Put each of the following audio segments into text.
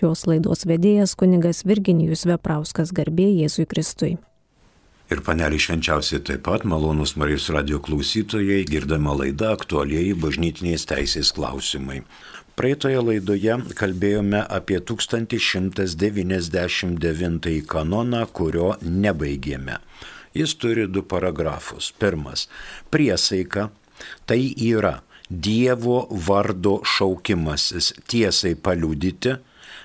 Šios laidos vedėjas kunigas Virginijus Veprauskas garbė Jėzui Kristui. Ir panelį švenčiausiai taip pat malonus Marijos radio klausytojai girdama laidą aktualiai bažnytinės teisės klausimai. Praeitoje laidoje kalbėjome apie 1199 kanoną, kurio nebaigėme. Jis turi du paragrafus. Pirmas - priesaika. Tai yra Dievo vardo šaukimasis tiesai paliudyti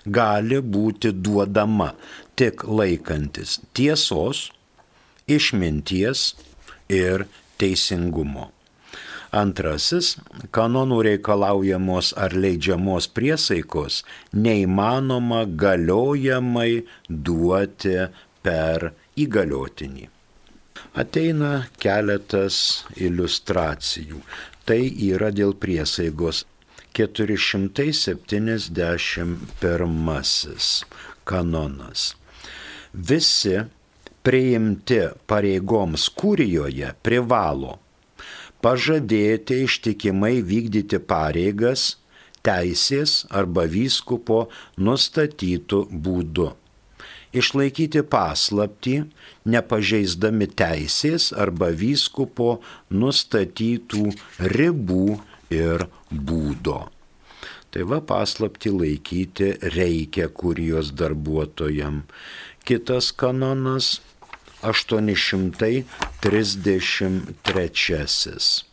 gali būti duodama tik laikantis tiesos, išminties ir teisingumo. Antrasis - kanonų reikalaujamos ar leidžiamos priesaikos neįmanoma galiojamai duoti per įgaliotinį. Ateina keletas iliustracijų. Tai yra dėl priesaigos 471 kanonas. Visi priimti pareigoms kūrijoje privalo pažadėti ištikimai vykdyti pareigas teisės arba vyskupo nustatytų būdu. Išlaikyti paslapti, nepažeisdami teisės arba vyskupo nustatytų ribų ir būdo. Tai va paslapti laikyti reikia kurijos darbuotojam. Kitas kanonas 833.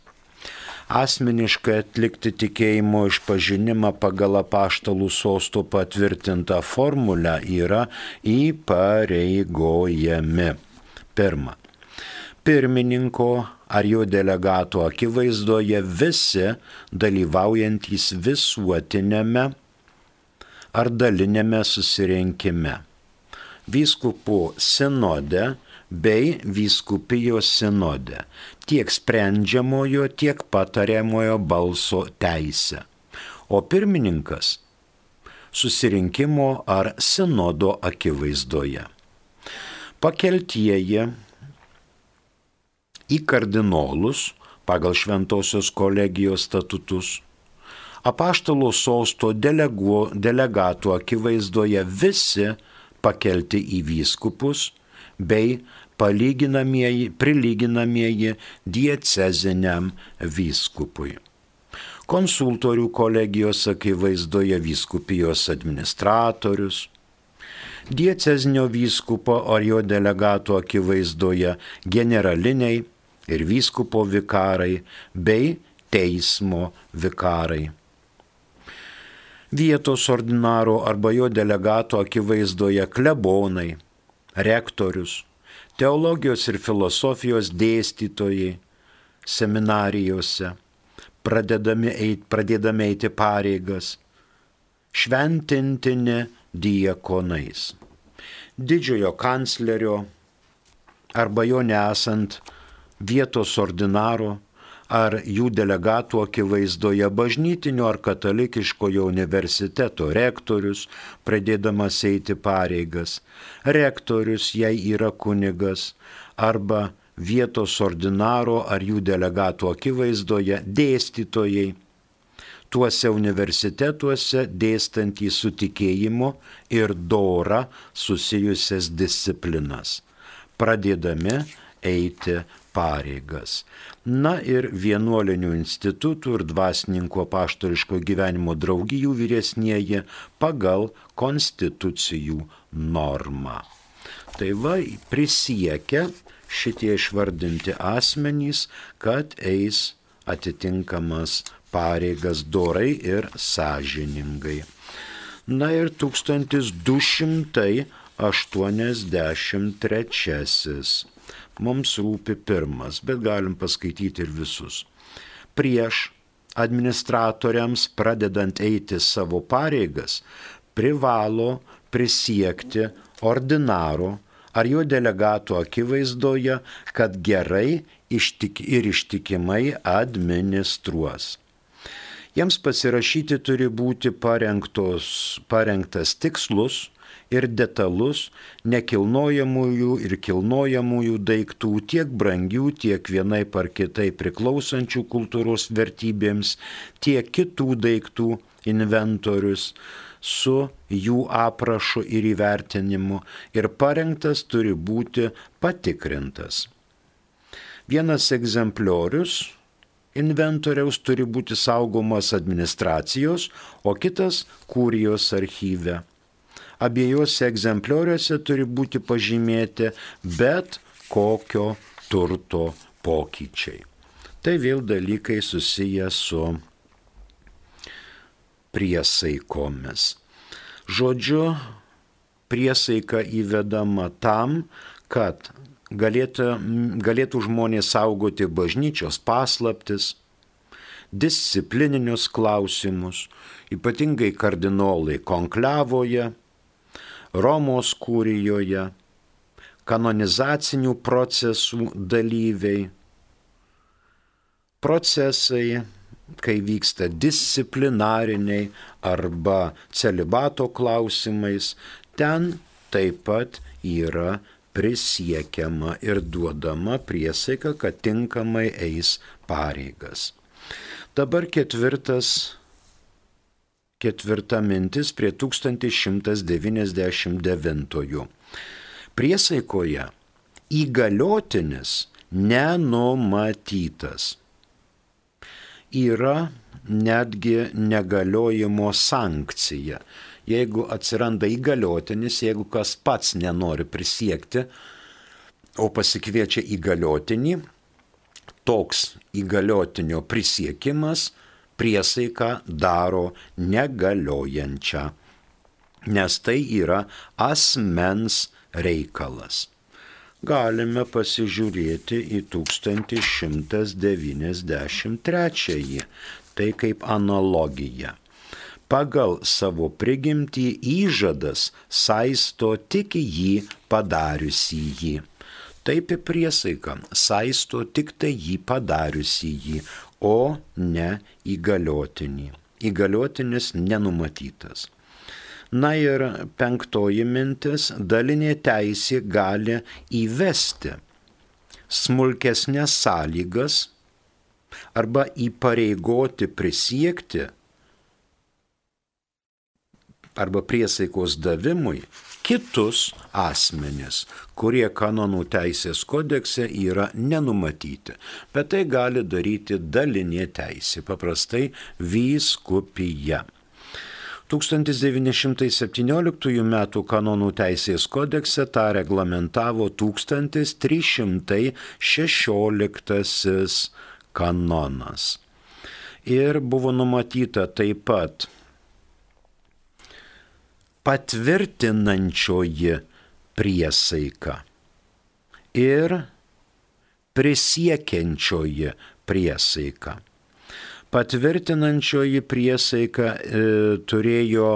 Asmeniškai atlikti tikėjimo išpažinimą pagal apaštalų sostų patvirtintą formulę yra įpareigojami. Pirma. Pirmininko ar jo delegato akivaizdoje visi dalyvaujantys visuotinėme ar dalinėme susirinkime. Vyskupų sinode bei vyskupijos sinode tiek sprendžiamojo, tiek patariamojo balso teisę. O pirmininkas susirinkimo ar sinodo akivaizdoje. Pakeltieji į kardinolus pagal Šventojios kolegijos statutus, apaštalo sosto delegu, delegatų akivaizdoje visi pakelti į vyskupus bei palyginamieji, prilyginamieji dieceziniam vyskupui. Konsultorių kolegijos akivaizdoje vyskupijos administratorius, diecezinio vyskupo ar jo delegatų akivaizdoje generaliniai ir vyskupo vikarai bei teismo vikarai. Vietos ordinaro arba jo delegato akivaizdoje klebonai, rektorius, teologijos ir filosofijos dėstytojai seminarijose, pradedami eit, pradėdami eiti pareigas, šventintini diekonais. Didžiojo kanclerio arba jo nesant vietos ordinaro ar jų delegatų akivaizdoje bažnytinio ar katalikiškojo universiteto rektorius, pradėdamas eiti pareigas, rektorius, jei yra kunigas, arba vietos ordinaro ar jų delegatų akivaizdoje dėstytojai, tuose universitetuose dėstantys su tikėjimu ir dora susijusias disciplinas, pradėdami eiti pareigas. Na ir vienuolinių institutų ir dvasininkų paštališko gyvenimo draugijų vyresnieji pagal konstitucijų normą. Tai va, prisiekia šitie išvardinti asmenys, kad eis atitinkamas pareigas dorai ir sąžiningai. Na ir 1283 mums rūpi pirmas, bet galim paskaityti ir visus. Prieš administratoriams pradedant eiti savo pareigas, privalo prisiekti ordinaro ar jo delegato akivaizdoje, kad gerai ištik ir ištikimai administruos. Jiems pasirašyti turi būti parengtos, parengtas tikslus, ir detalus nekilnojamųjų ir kilnojamųjų daiktų, tiek brangių, tiek vienai par kitai priklausančių kultūros vertybėms, tiek kitų daiktų inventorius su jų aprašu ir įvertinimu ir parengtas turi būti patikrintas. Vienas egzempliorius inventoriaus turi būti saugomas administracijos, o kitas kūrijos archyve. Abiejose egzemplioriuose turi būti pažymėti bet kokio turto pokyčiai. Tai vėl dalykai susiję su priesaikomis. Žodžiu, priesaika įvedama tam, kad galėtų, galėtų žmonės saugoti bažnyčios paslaptis, disciplininius klausimus, ypatingai kardinolai konklevoje, Romos kūrijoje, kanonizacinių procesų dalyviai, procesai, kai vyksta disciplinariniai arba celibato klausimais, ten taip pat yra prisiekiama ir duodama priesaika, kad tinkamai eis pareigas. Dabar ketvirtas, ketvirta mintis prie 1199. Priesaikoje įgaliotinis nenumatytas. Yra netgi negaliojimo sankcija jeigu atsiranda įgaliotinis, jeigu kas pats nenori prisiekti, o pasikviečia įgaliotinį, toks įgaliotinio prisiekimas priesaiką daro negaliojančią, nes tai yra asmens reikalas. Galime pasižiūrėti į 1193, tai kaip analogija pagal savo prigimtį įžadas saisto tik jį padariusi jį. Taip ir priesaika saisto tik tai jį padariusi jį, o ne įgaliotinį. Įgaliotinis nenumatytas. Na ir penktoji mintis - dalinė teisė gali įvesti smulkesnės sąlygas arba įpareigoti prisiekti arba priesaikos davimui kitus asmenis, kurie kanonų teisės kodekse yra nenumatyti. Bet tai gali daryti dalinė teisė, paprastai vyskupija. 1917 m. kanonų teisės kodekse tą reglamentavo 1316 kanonas. Ir buvo numatyta taip pat patvirtinančioji priesaika ir prisiekiančioji priesaika. Patvirtinančioji priesaika e, turėjo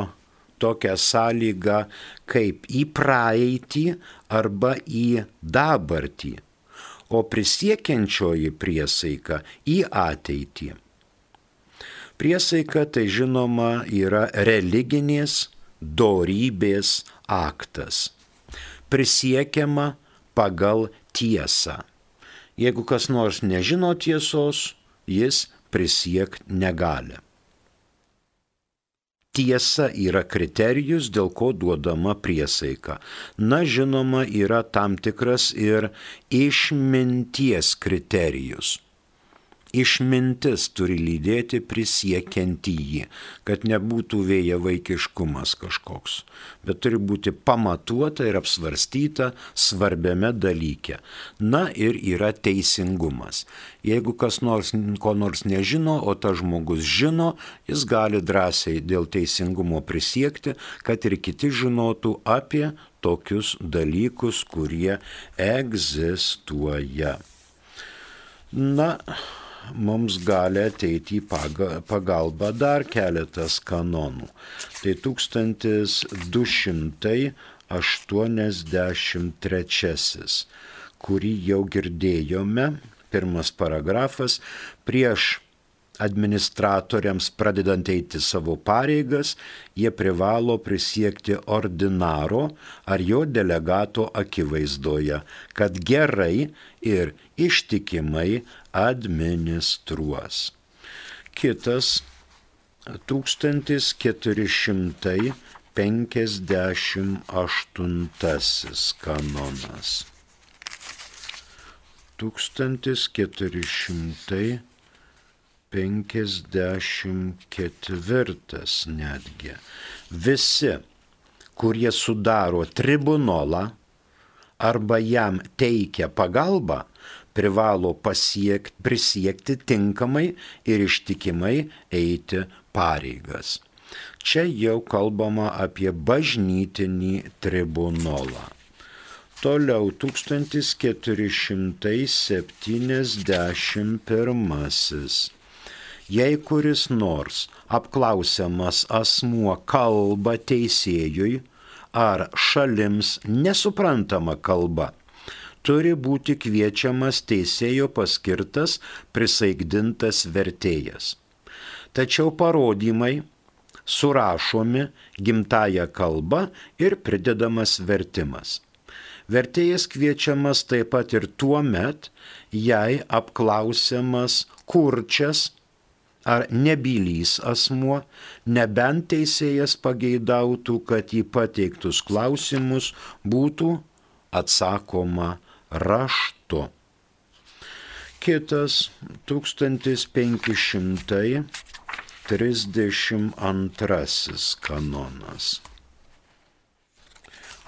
tokią sąlygą kaip į praeitį arba į dabartį, o prisiekiančioji priesaika į ateitį. Priesaika tai žinoma yra religinės dorybės aktas. Prisiekiama pagal tiesą. Jeigu kas nors nežino tiesos, jis prisiek negali. Tiesa yra kriterijus, dėl ko duodama priesaika. Na, žinoma, yra tam tikras ir išminties kriterijus Išmintis turi lydėti prisiekiantį jį, kad nebūtų vėja vaikiškumas kažkoks, bet turi būti pamatuota ir apsvarstyta svarbiame dalyke. Na ir yra teisingumas. Jeigu kas nors ko nors nežino, o tas žmogus žino, jis gali drąsiai dėl teisingumo prisiekti, kad ir kiti žinotų apie tokius dalykus, kurie egzistuoja. Na, mums gali ateiti į pagalbą dar keletas kanonų. Tai 1283, kurį jau girdėjome, pirmas paragrafas, prieš administratoriams pradedant eiti savo pareigas, jie privalo prisiekti ordinaro ar jo delegato akivaizdoje, kad gerai ir ištikimai administruos. Kitas 1458 kanonas. 1454 netgi. Visi, kurie sudaro tribunolą arba jam teikia pagalbą, privalo pasiekti, prisiekti tinkamai ir ištikimai eiti pareigas. Čia jau kalbama apie bažnytinį tribunolą. Toliau 1471. Jei kuris nors apklausiamas asmuo kalba teisėjui ar šalims nesuprantama kalba, turi būti kviečiamas teisėjo paskirtas prisaigdintas vertėjas. Tačiau parodymai surašomi gimtają kalbą ir pridedamas vertimas. Vertėjas kviečiamas taip pat ir tuo met, jei apklausiamas kurčias ar nebylys asmuo, nebent teisėjas pageidautų, kad į pateiktus klausimus būtų atsakoma raštu. Kitas 1532 kanonas.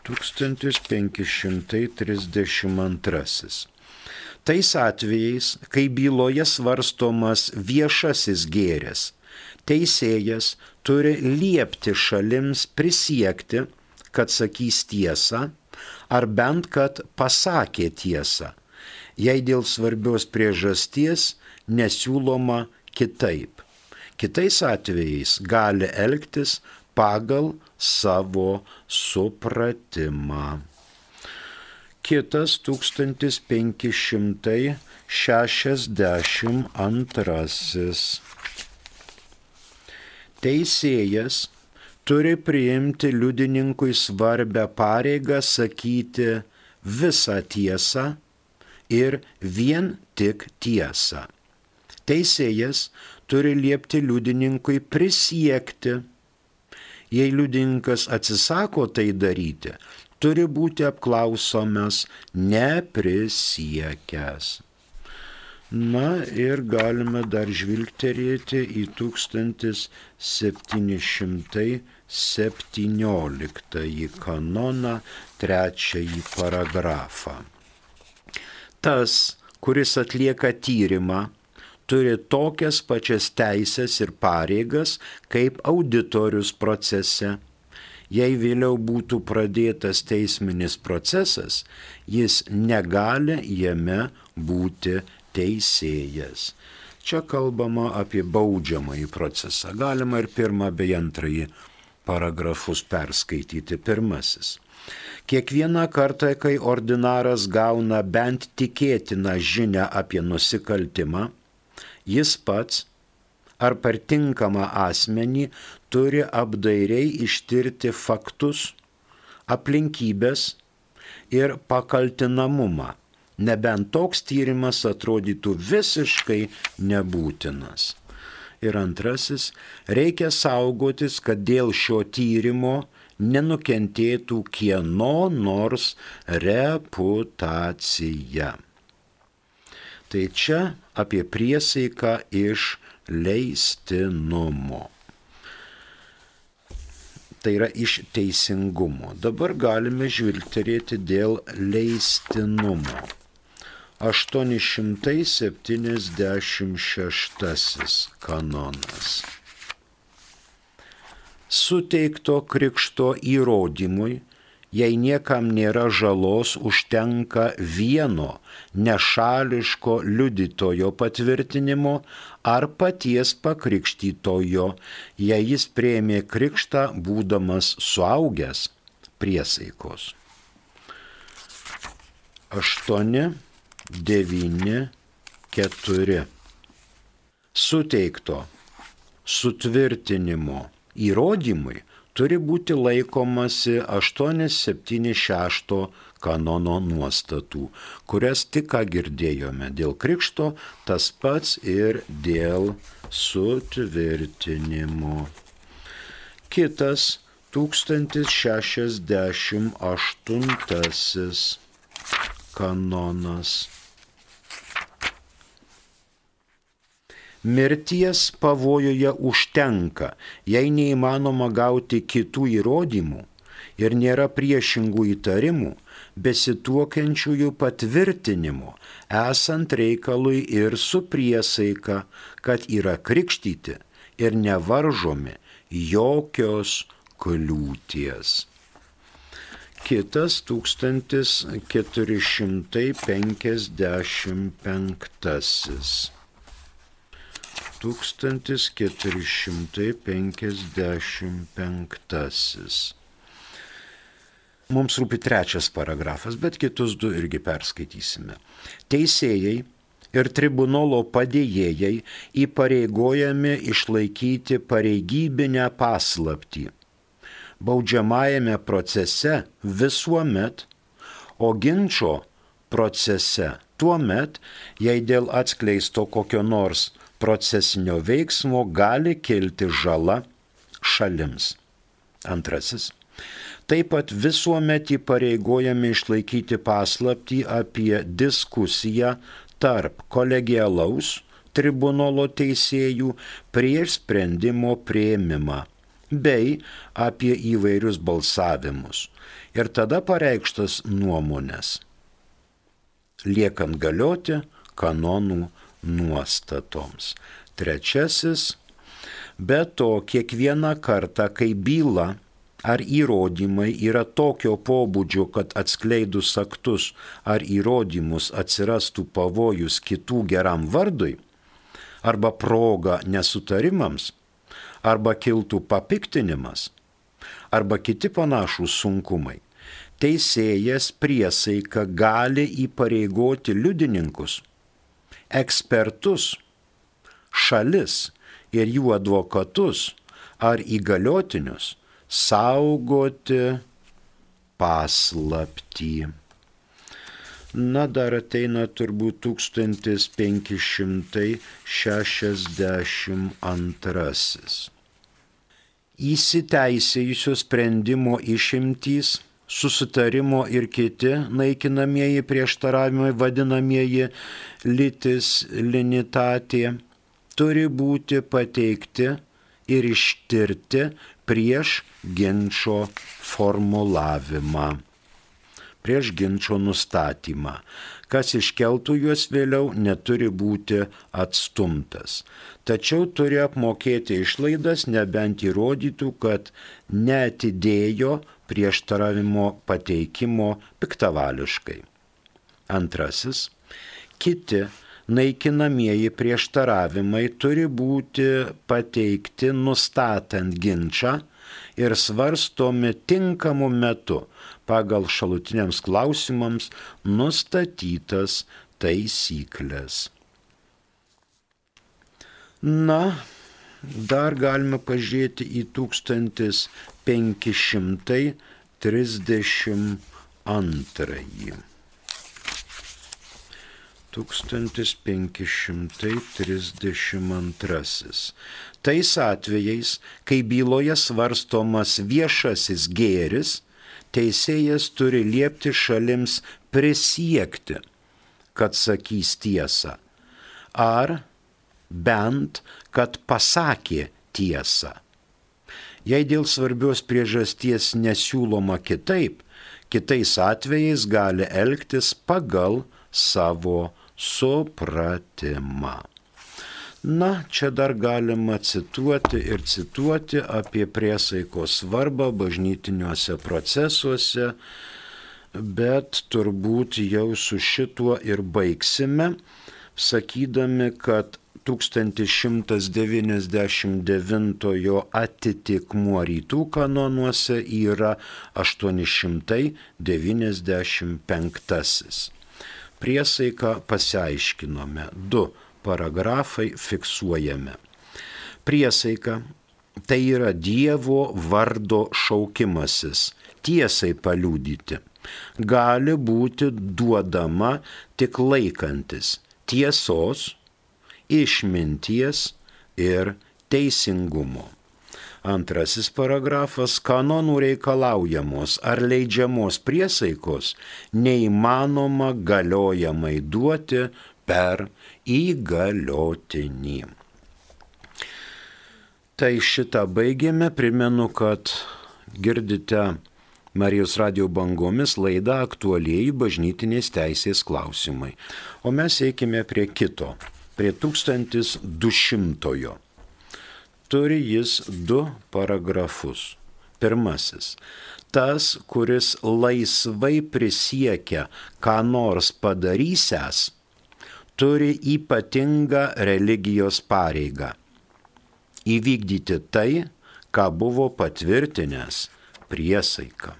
1532. Tais atvejais, kai byloje svarstomas viešasis gėris, teisėjas turi liepti šalims prisiekti, kad sakys tiesą ar bent kad pasakė tiesą, jei dėl svarbios priežasties nesiūloma kitaip. Kitais atvejais gali elgtis pagal savo supratimą. Kitas 1562. Teisėjas turi priimti liudininkui svarbę pareigą sakyti visą tiesą ir vien tik tiesą. Teisėjas turi liepti liudininkui prisiekti. Jei liudininkas atsisako tai daryti, turi būti apklausomas neprisiekęs. Na ir galime dar žvilgterėti į 1717 kanoną, trečiąjį paragrafą. Tas, kuris atlieka tyrimą, turi tokias pačias teisės ir pareigas kaip auditorius procese. Jei vėliau būtų pradėtas teisminis procesas, jis negali jame būti teisėjas. Čia kalbama apie baudžiamąjį procesą. Galima ir pirmą bei antrąjį paragrafus perskaityti. Pirmasis. Kiekvieną kartą, kai ordinaras gauna bent tikėtiną žinę apie nusikaltimą, jis pats ar per tinkamą asmenį turi apdairiai ištirti faktus, aplinkybės ir pakaltinamumą nebent toks tyrimas atrodytų visiškai nebūtinas. Ir antrasis, reikia saugotis, kad dėl šio tyrimo nenukentėtų kieno nors reputacija. Tai čia apie priesaiką iš leistinumo. Tai yra iš teisingumo. Dabar galime žvilgterėti dėl leistinumo. 876 kanonas. Suteikto krikšto įrodymui, jei niekam nėra žalos, užtenka vieno nešališko liudytojo patvirtinimo ar paties pakrikštytojo, jei jis prieimė krikštą būdamas suaugęs priesaikos. 8 9, 4. Suteikto sutvirtinimo įrodymui turi būti laikomasi 876 kanono nuostatų, kurias tik ką girdėjome dėl krikšto, tas pats ir dėl sutvirtinimo. Kitas 1068 kanonas Mirties pavojuje užtenka, jei neįmanoma gauti kitų įrodymų ir nėra priešingų įtarimų, besituokiančiųjų patvirtinimo, esant reikalui ir su priesaika, kad yra krikštyti ir nevaržomi jokios kliūties. Kitas 1455. 1455. Mums rūpi trečias paragrafas, bet kitus du irgi perskaitysime. Teisėjai ir tribunolo padėjėjai įpareigojami išlaikyti pareigybinę paslaptį. Baudžiamajame procese visuomet, o ginčio procese tuo met, jei dėl atskleisto kokio nors procesinio veiksmo gali kilti žala šalims. Antrasis. Taip pat visuomet įpareigojami išlaikyti paslapti apie diskusiją tarp kolegialaus tribunolo teisėjų prieš sprendimo prieimimą bei apie įvairius balsavimus ir tada pareikštas nuomonės, liekant galioti kanonų nuostatoms. Trečiasis, be to kiekvieną kartą, kai byla ar įrodymai yra tokio pobūdžio, kad atskleidus aktus ar įrodymus atsirastų pavojus kitų geram vardui, arba proga nesutarimams, arba kiltų papiktinimas, arba kiti panašūs sunkumai, teisėjas priesaika gali įpareigoti liudininkus ekspertus, šalis ir jų advokatus ar įgaliotinius saugoti paslaptį. Na, dar ateina turbūt 1562. Įsiteisėjusio sprendimo išimtys susitarimo ir kiti naikinamieji prieštaravimai, vadinamieji litis linitatė, turi būti pateikti ir ištirti prieš ginčio formulavimą, prieš ginčio nustatymą. Kas iškeltų juos vėliau, neturi būti atstumtas. Tačiau turi apmokėti išlaidas, nebent įrodytų, kad netidėjo prieštaravimo pateikimo piktavališkai. Antrasis, kiti naikinamieji prieštaravimai turi būti pateikti nustatant ginčą ir svarstomi tinkamu metu pagal šalutiniams klausimams nustatytas taisyklės. Na, dar galime pažiūrėti į 1532. 1532. Tais atvejais, kai byloje svarstomas viešasis gėris, teisėjas turi liepti šalims prisiekti, kad sakys tiesą. Ar bent, kad pasakė tiesą. Jei dėl svarbios priežasties nesiūloma kitaip, kitais atvejais gali elgtis pagal savo supratimą. Na, čia dar galima cituoti ir cituoti apie priesaiko svarbą bažnytiniuose procesuose, bet turbūt jau su šituo ir baigsime, sakydami, kad 1199 atitikmuo rytų kanonuose yra 895. Priesaiką pasiaiškinome, du paragrafai fiksuojame. Priesaika tai yra Dievo vardo šaukimasis, tiesai paliūdyti, gali būti duodama tik laikantis. Tiesos, išminties ir teisingumo. Antrasis paragrafas - kanonų reikalaujamos ar leidžiamos priesaikos neįmanoma galiojamai duoti per įgaliotinį. Tai šitą baigėme, primenu, kad girdite Marijos radio bangomis laidą aktualiai bažnytinės teisės klausimai. O mes eikime prie kito, prie 1200-ojo turi jis du paragrafus. Pirmasis. Tas, kuris laisvai prisiekia, ką nors padarysęs, turi ypatingą religijos pareigą - įvykdyti tai, ką buvo patvirtinęs priesaika.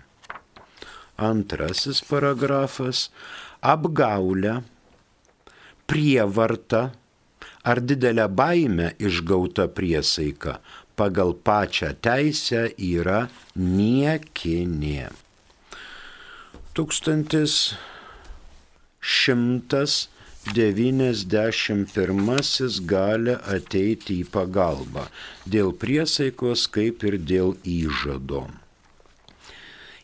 Antrasis paragrafas - apgaulę, prievartą, ar didelę baimę išgauta priesaika pagal pačią teisę yra niekinė. 1191 gali ateiti į pagalbą dėl priesaikos kaip ir dėl įžado.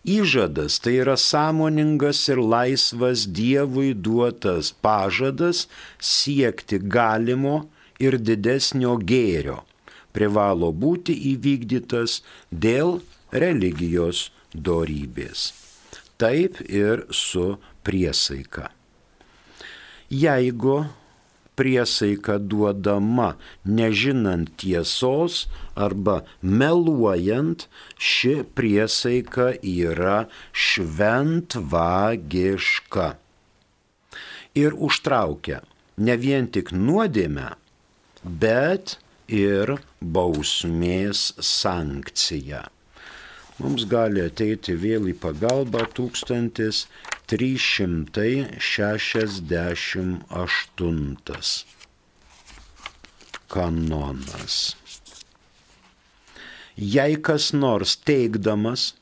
Įžadas tai yra sąmoningas ir laisvas Dievui duotas pažadas siekti galimo ir didesnio gėrio. Privalo būti įvykdytas dėl religijos dorybės. Taip ir su priesaika. Jeigu priesaika duodama nežinant tiesos arba meluojant, ši priesaika yra šventvagiška. Ir užtraukia ne vien tik nuodėmę, bet ir bausmės sankciją. Mums gali ateiti vėl į pagalbą 1368 kanonas. Jei kas nors teikdamas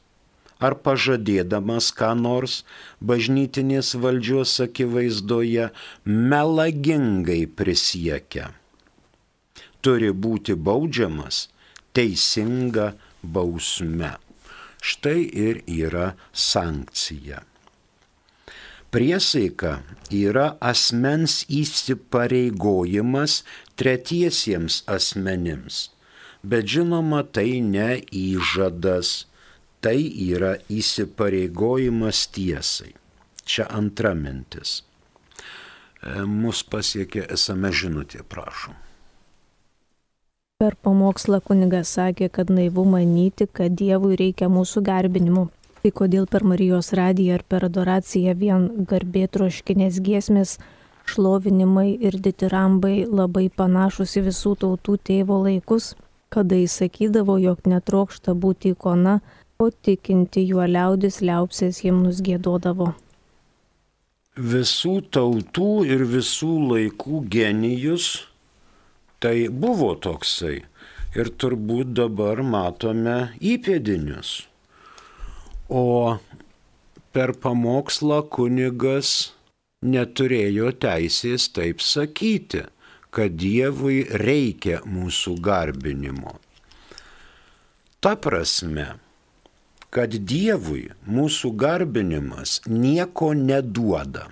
ar pažadėdamas ką nors bažnytinės valdžios akivaizdoje melagingai prisiekia, turi būti baudžiamas teisinga bausme. Štai ir yra sankcija. Priesaika yra asmens įsipareigojimas tretiesiems asmenims, bet žinoma tai ne įžadas, tai yra įsipareigojimas tiesai. Čia antra mintis. E, mus pasiekė esame žinutė, prašom. Per pamokslą kunigas sakė, kad naivu manyti, kad Dievui reikia mūsų garbinimu. Tai kodėl per Marijos radiją ar per adoraciją vien garbė troškinės giesmės, šlovinimai ir ditirambai labai panašus į visų tautų tėvo laikus, kada jis sakydavo, jog netrokšta būti ikona, o tikinti juo liaudis liaupsės himnus gėdodavo. Visų tautų ir visų laikų genijus Tai buvo toksai. Ir turbūt dabar matome įpėdinius. O per pamokslą kunigas neturėjo teisės taip sakyti, kad Dievui reikia mūsų garbinimo. Ta prasme, kad Dievui mūsų garbinimas nieko neduoda,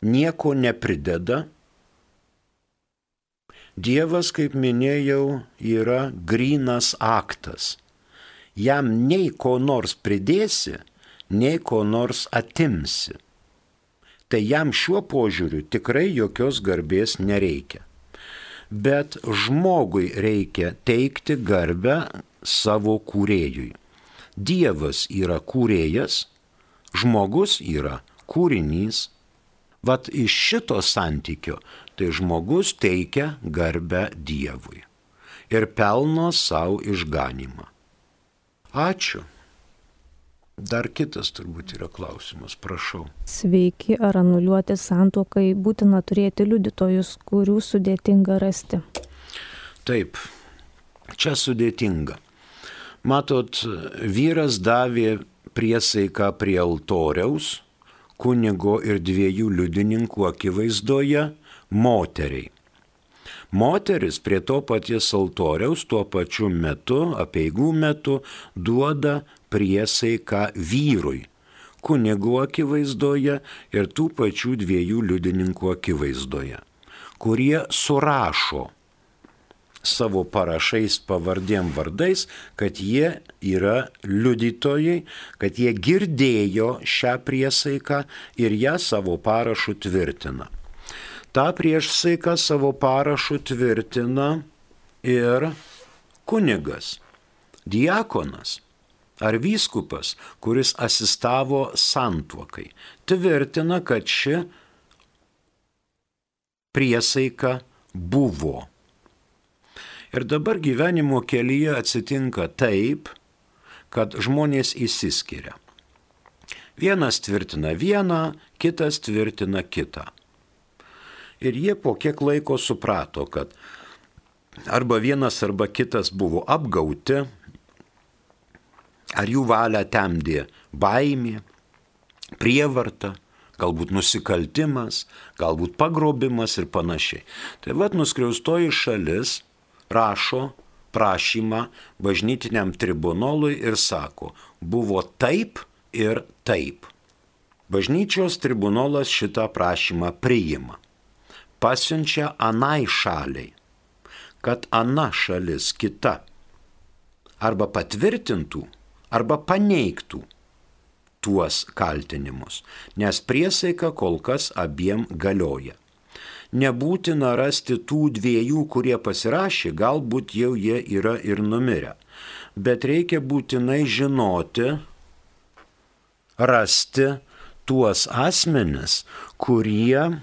nieko neprideda, Dievas, kaip minėjau, yra grinas aktas. Jam nei ko nors pridėsi, nei ko nors atimsi. Tai jam šiuo požiūriu tikrai jokios garbės nereikia. Bet žmogui reikia teikti garbę savo kūrėjui. Dievas yra kūrėjas, žmogus yra kūrinys. Vat iš šito santykio tai žmogus teikia garbę Dievui ir pelno savo išganimą. Ačiū. Dar kitas turbūt yra klausimas, prašau. Sveiki, ar anuliuoti santokai būtina turėti liudytojus, kurių sudėtinga rasti? Taip, Čia sudėtinga. Matot, vyras davė priesaiką prie altoriaus, kunigo ir dviejų liudininkų akivaizdoje moteriai. Moteris prie to paties altoriaus tuo pačiu metu, apieigų metu, duoda priesaiką vyrui, kunigų akivaizdoje ir tų pačių dviejų liudininkų akivaizdoje, kurie surašo savo parašais pavardėm vardais, kad jie yra liudytojai, kad jie girdėjo šią priesaiką ir ją savo parašų tvirtina. Ta priešsaiką savo parašų tvirtina ir kunigas, diakonas ar vyskupas, kuris asistavo santuokai. Tvirtina, kad ši priesaika buvo Ir dabar gyvenimo kelyje atsitinka taip, kad žmonės įsiskiria. Vienas tvirtina vieną, kitas tvirtina kitą. Ir jie po kiek laiko suprato, kad arba vienas arba kitas buvo apgauti, ar jų valią temdė baimė, prievarta, galbūt nusikaltimas, galbūt pagrobimas ir panašiai. Tai vad nuskriaustoji šalis rašo prašymą bažnytiniam tribunolui ir sako, buvo taip ir taip. Bažnyčios tribunolas šitą prašymą priima. Pasiunčia anai šaliai, kad ana šalis kita arba patvirtintų, arba paneigtų tuos kaltinimus, nes priesaika kol kas abiem galioja nebūtina rasti tų dviejų, kurie pasirašė, galbūt jau jie yra ir numirę. Bet reikia būtinai žinoti, rasti tuos asmenis, kurie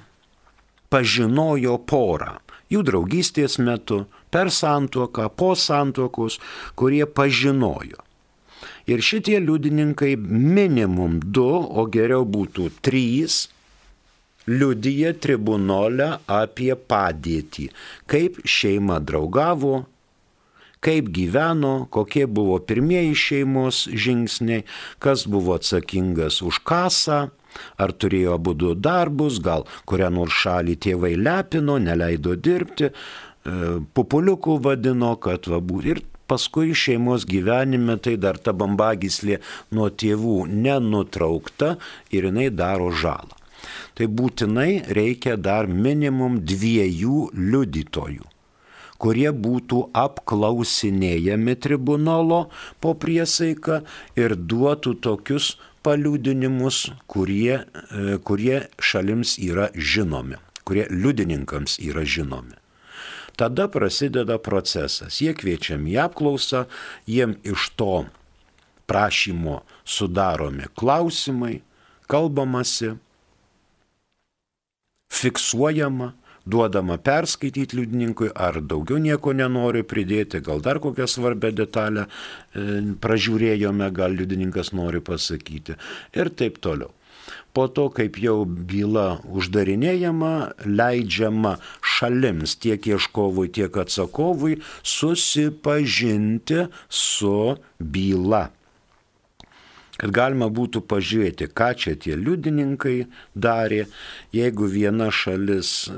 pažinojo porą jų draugystės metu, per santuoką, po santuokos, kurie pažinojo. Ir šitie liudininkai minimum du, o geriau būtų trys, liudyja tribunolę apie padėtį, kaip šeima draugavo, kaip gyveno, kokie buvo pirmieji šeimos žingsniai, kas buvo atsakingas už kasą, ar turėjo abu du darbus, gal kurią nors šalį tėvai lepino, neleido dirbti, e, pupuliukų vadino, kad va būtų. Ir paskui šeimos gyvenime tai dar ta bambagislė nuo tėvų nenutraukta ir jinai daro žalą tai būtinai reikia dar minimum dviejų liudytojų kurie būtų apklausinėjami tribunolo po priesaiką ir duotų tokius paliudinimus, kurie, e, kurie šalims yra žinomi, kurie liudininkams yra žinomi. Tada prasideda procesas. Jie kviečiami į apklausą, jiem iš to prašymo sudaromi klausimai, kalbamasi, fiksuojama, duodama perskaityti liudininkui, ar daugiau nieko nenori pridėti, gal dar kokią svarbę detalę e, pražiūrėjome, gal liudininkas nori pasakyti ir taip toliau. Po to, kaip jau byla uždarinėjama, leidžiama šalims tiek ieškovui, tiek atsakovui susipažinti su byla kad galima būtų pažiūrėti, ką čia tie liudininkai darė. Jeigu viena šalis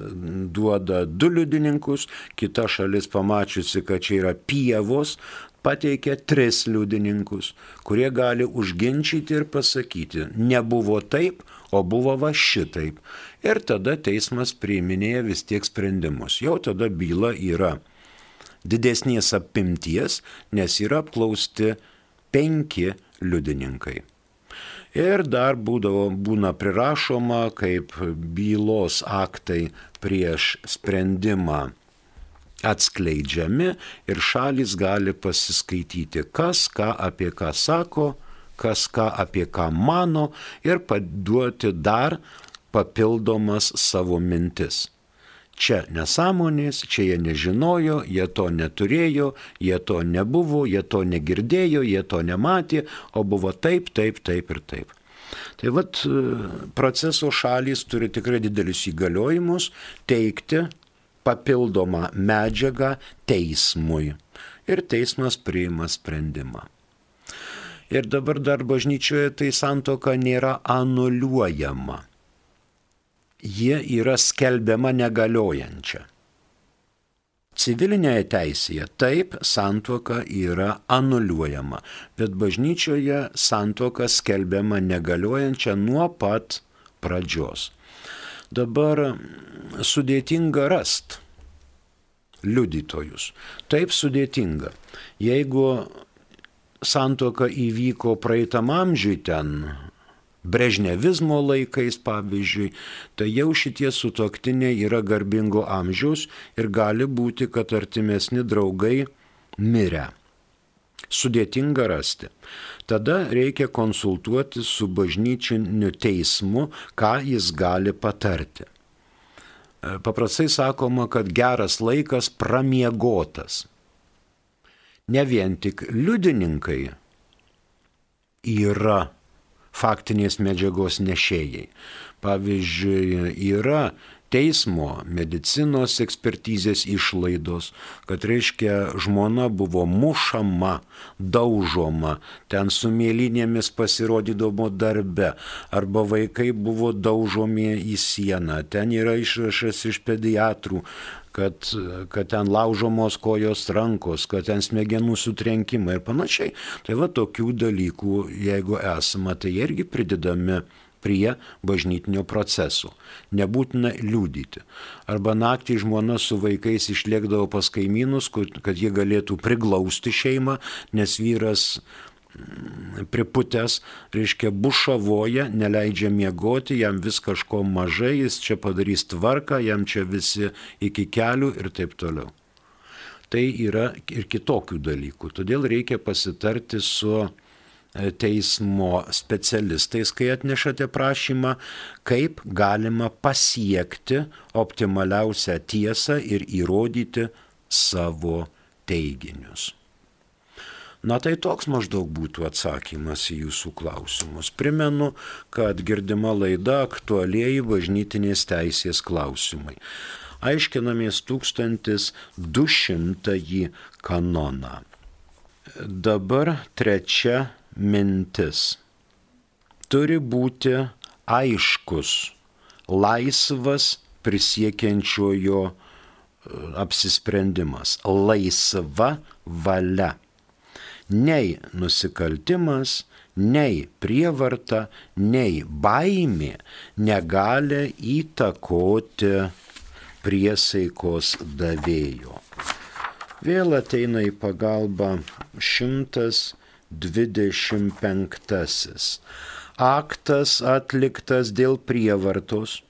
duoda du liudininkus, kita šalis pamačiusi, kad čia yra pievos, pateikia tris liudininkus, kurie gali užginčyti ir pasakyti, nebuvo taip, o buvo va šitaip. Ir tada teismas priiminėja vis tiek sprendimus. Jau tada byla yra didesnės apimties, nes yra apklausti penki liudininkai. Ir dar būdavo, būna prirašoma kaip bylos aktai prieš sprendimą atskleidžiami ir šalis gali pasiskaityti, kas ką apie ką sako, kas ką apie ką mano ir paduoti dar papildomas savo mintis. Čia nesąmonės, čia jie nežinojo, jie to neturėjo, jie to nebuvo, jie to negirdėjo, jie to nematė, o buvo taip, taip, taip ir taip. Tai vad proceso šalys turi tikrai didelius įgaliojimus teikti papildomą medžiagą teismui. ir teismas priima sprendimą. Ir dabar dar bažnyčioje tai santoka nėra anuliuojama. Jie yra skelbiama negaliojančia. Civilinėje teisėje taip santuoka yra anuliuojama, bet bažnyčioje santuoka skelbiama negaliojančia nuo pat pradžios. Dabar sudėtinga rast liudytojus. Taip sudėtinga. Jeigu santoka įvyko praeitam amžiui ten, brežnevizmo laikais pavyzdžiui, tai jau šitie sutoktiniai yra garbingo amžiaus ir gali būti, kad artimesni draugai mirę. Sudėtinga rasti. Tada reikia konsultuoti su bažnyčiniu teismu, ką jis gali patarti. Paprastai sakoma, kad geras laikas pramiegotas ne vien tik liudininkai yra faktinės medžiagos nešėjai. Pavyzdžiui, yra teismo medicinos ekspertizės išlaidos, kad reiškia žmona buvo mušama, daužoma, ten su mėlynėmis pasirodydavo darbe, arba vaikai buvo daužomi į sieną, ten yra išrašas iš pediatrų, kad, kad ten laužomos kojos rankos, kad ten smegenų sutrenkimai ir panašiai. Tai va tokių dalykų, jeigu esama, tai irgi pridedami prie bažnytinio proceso. Nebūtina liūdyti. Arba naktį žmona su vaikais išlėkdavo pas kaimynus, kad jie galėtų priglausti šeimą, nes vyras priputęs, reiškia, bušavoja, neleidžia miegoti, jam vis kažko mažai, jis čia padarys tvarką, jam čia visi iki kelių ir taip toliau. Tai yra ir kitokių dalykų. Todėl reikia pasitarti su E, teismo specialistais, kai atnešate prašymą, kaip galima pasiekti optimaliausią tiesą ir įrodyti savo teiginius. Na tai toks maždaug būtų atsakymas į jūsų klausimus. Primenu, kad girdima laida aktualiai bažnytinės teisės klausimai. Aiškinamės 1200 kanoną. Dabar trečia mintis. Turi būti aiškus, laisvas prisiekiančiojo e, apsisprendimas, laisva valia. Nei nusikaltimas, nei prievarta, nei baimė negali įtakoti priesaikos davėjo. Vėl ateina į pagalbą šimtas 25. Aktas atliktas dėl prievartos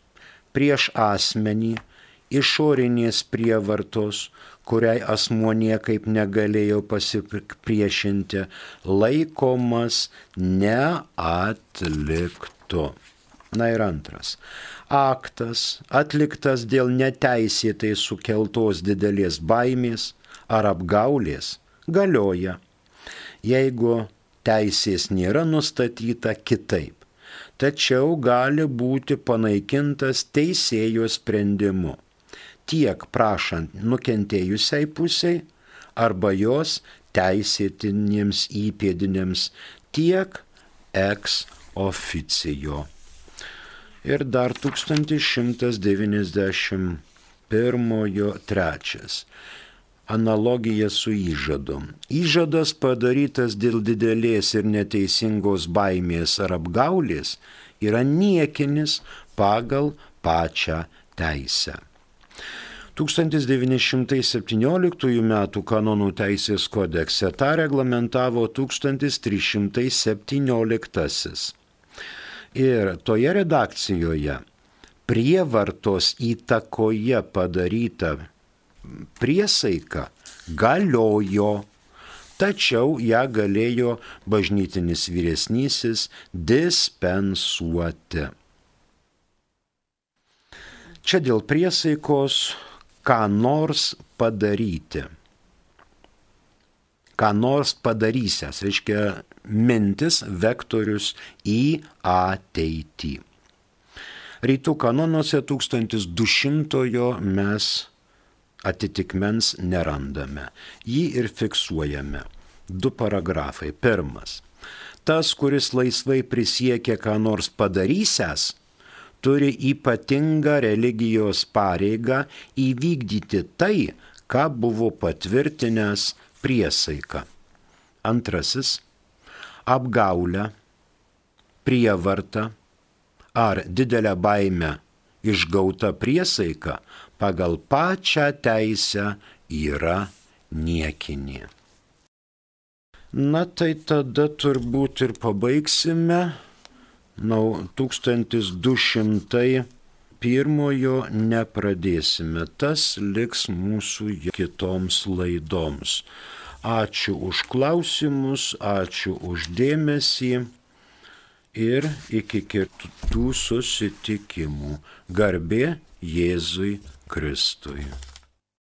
prieš asmenį, išorinės prievartos, kuriai asmuo niekaip negalėjo pasipriešinti, laikomas neatliktu. Na ir antras. Aktas atliktas dėl neteisėtai sukeltos didelės baimės ar apgaulės galioja jeigu teisės nėra nustatyta kitaip. Tačiau gali būti panaikintas teisėjo sprendimu tiek prašant nukentėjusiai pusiai arba jos teisėtinėms įpėdinėms, tiek ex oficijo. Ir dar 1191 trečias analogija su įžadu. Įžadas padarytas dėl didelės ir neteisingos baimės ar apgaulės yra niekinis pagal pačią teisę. 1917 m. kanonų teisės kodekse tą reglamentavo 1317. Ir toje redakcijoje prievartos įtakoje padaryta priesaika galiojo, tačiau ją galėjo bažnytinis vyresnysis dispensuoti. Čia dėl priesaikos ką nors padaryti. Ką nors padarysęs, reiškia mintis, vektorius į ateitį. Rytų kanonuose 1200 mes atitikmens nerandame. Jį ir fiksuojame. Du paragrafai. Pirmas. Tas, kuris laisvai prisiekia, ką nors padarysęs, turi ypatingą religijos pareigą įvykdyti tai, ką buvo patvirtinęs priesaika. Antrasis - apgaulę, prievartą ar didelę baimę išgauta priesaika pagal pačią teisę yra niekinė. Na tai tada turbūt ir pabaigsime. 1200 pirmojo nepradėsime, tas liks mūsų kitoms laidoms. Ačiū už klausimus, ačiū už dėmesį ir iki kitų susitikimų. Garbė Jėzui Kristui.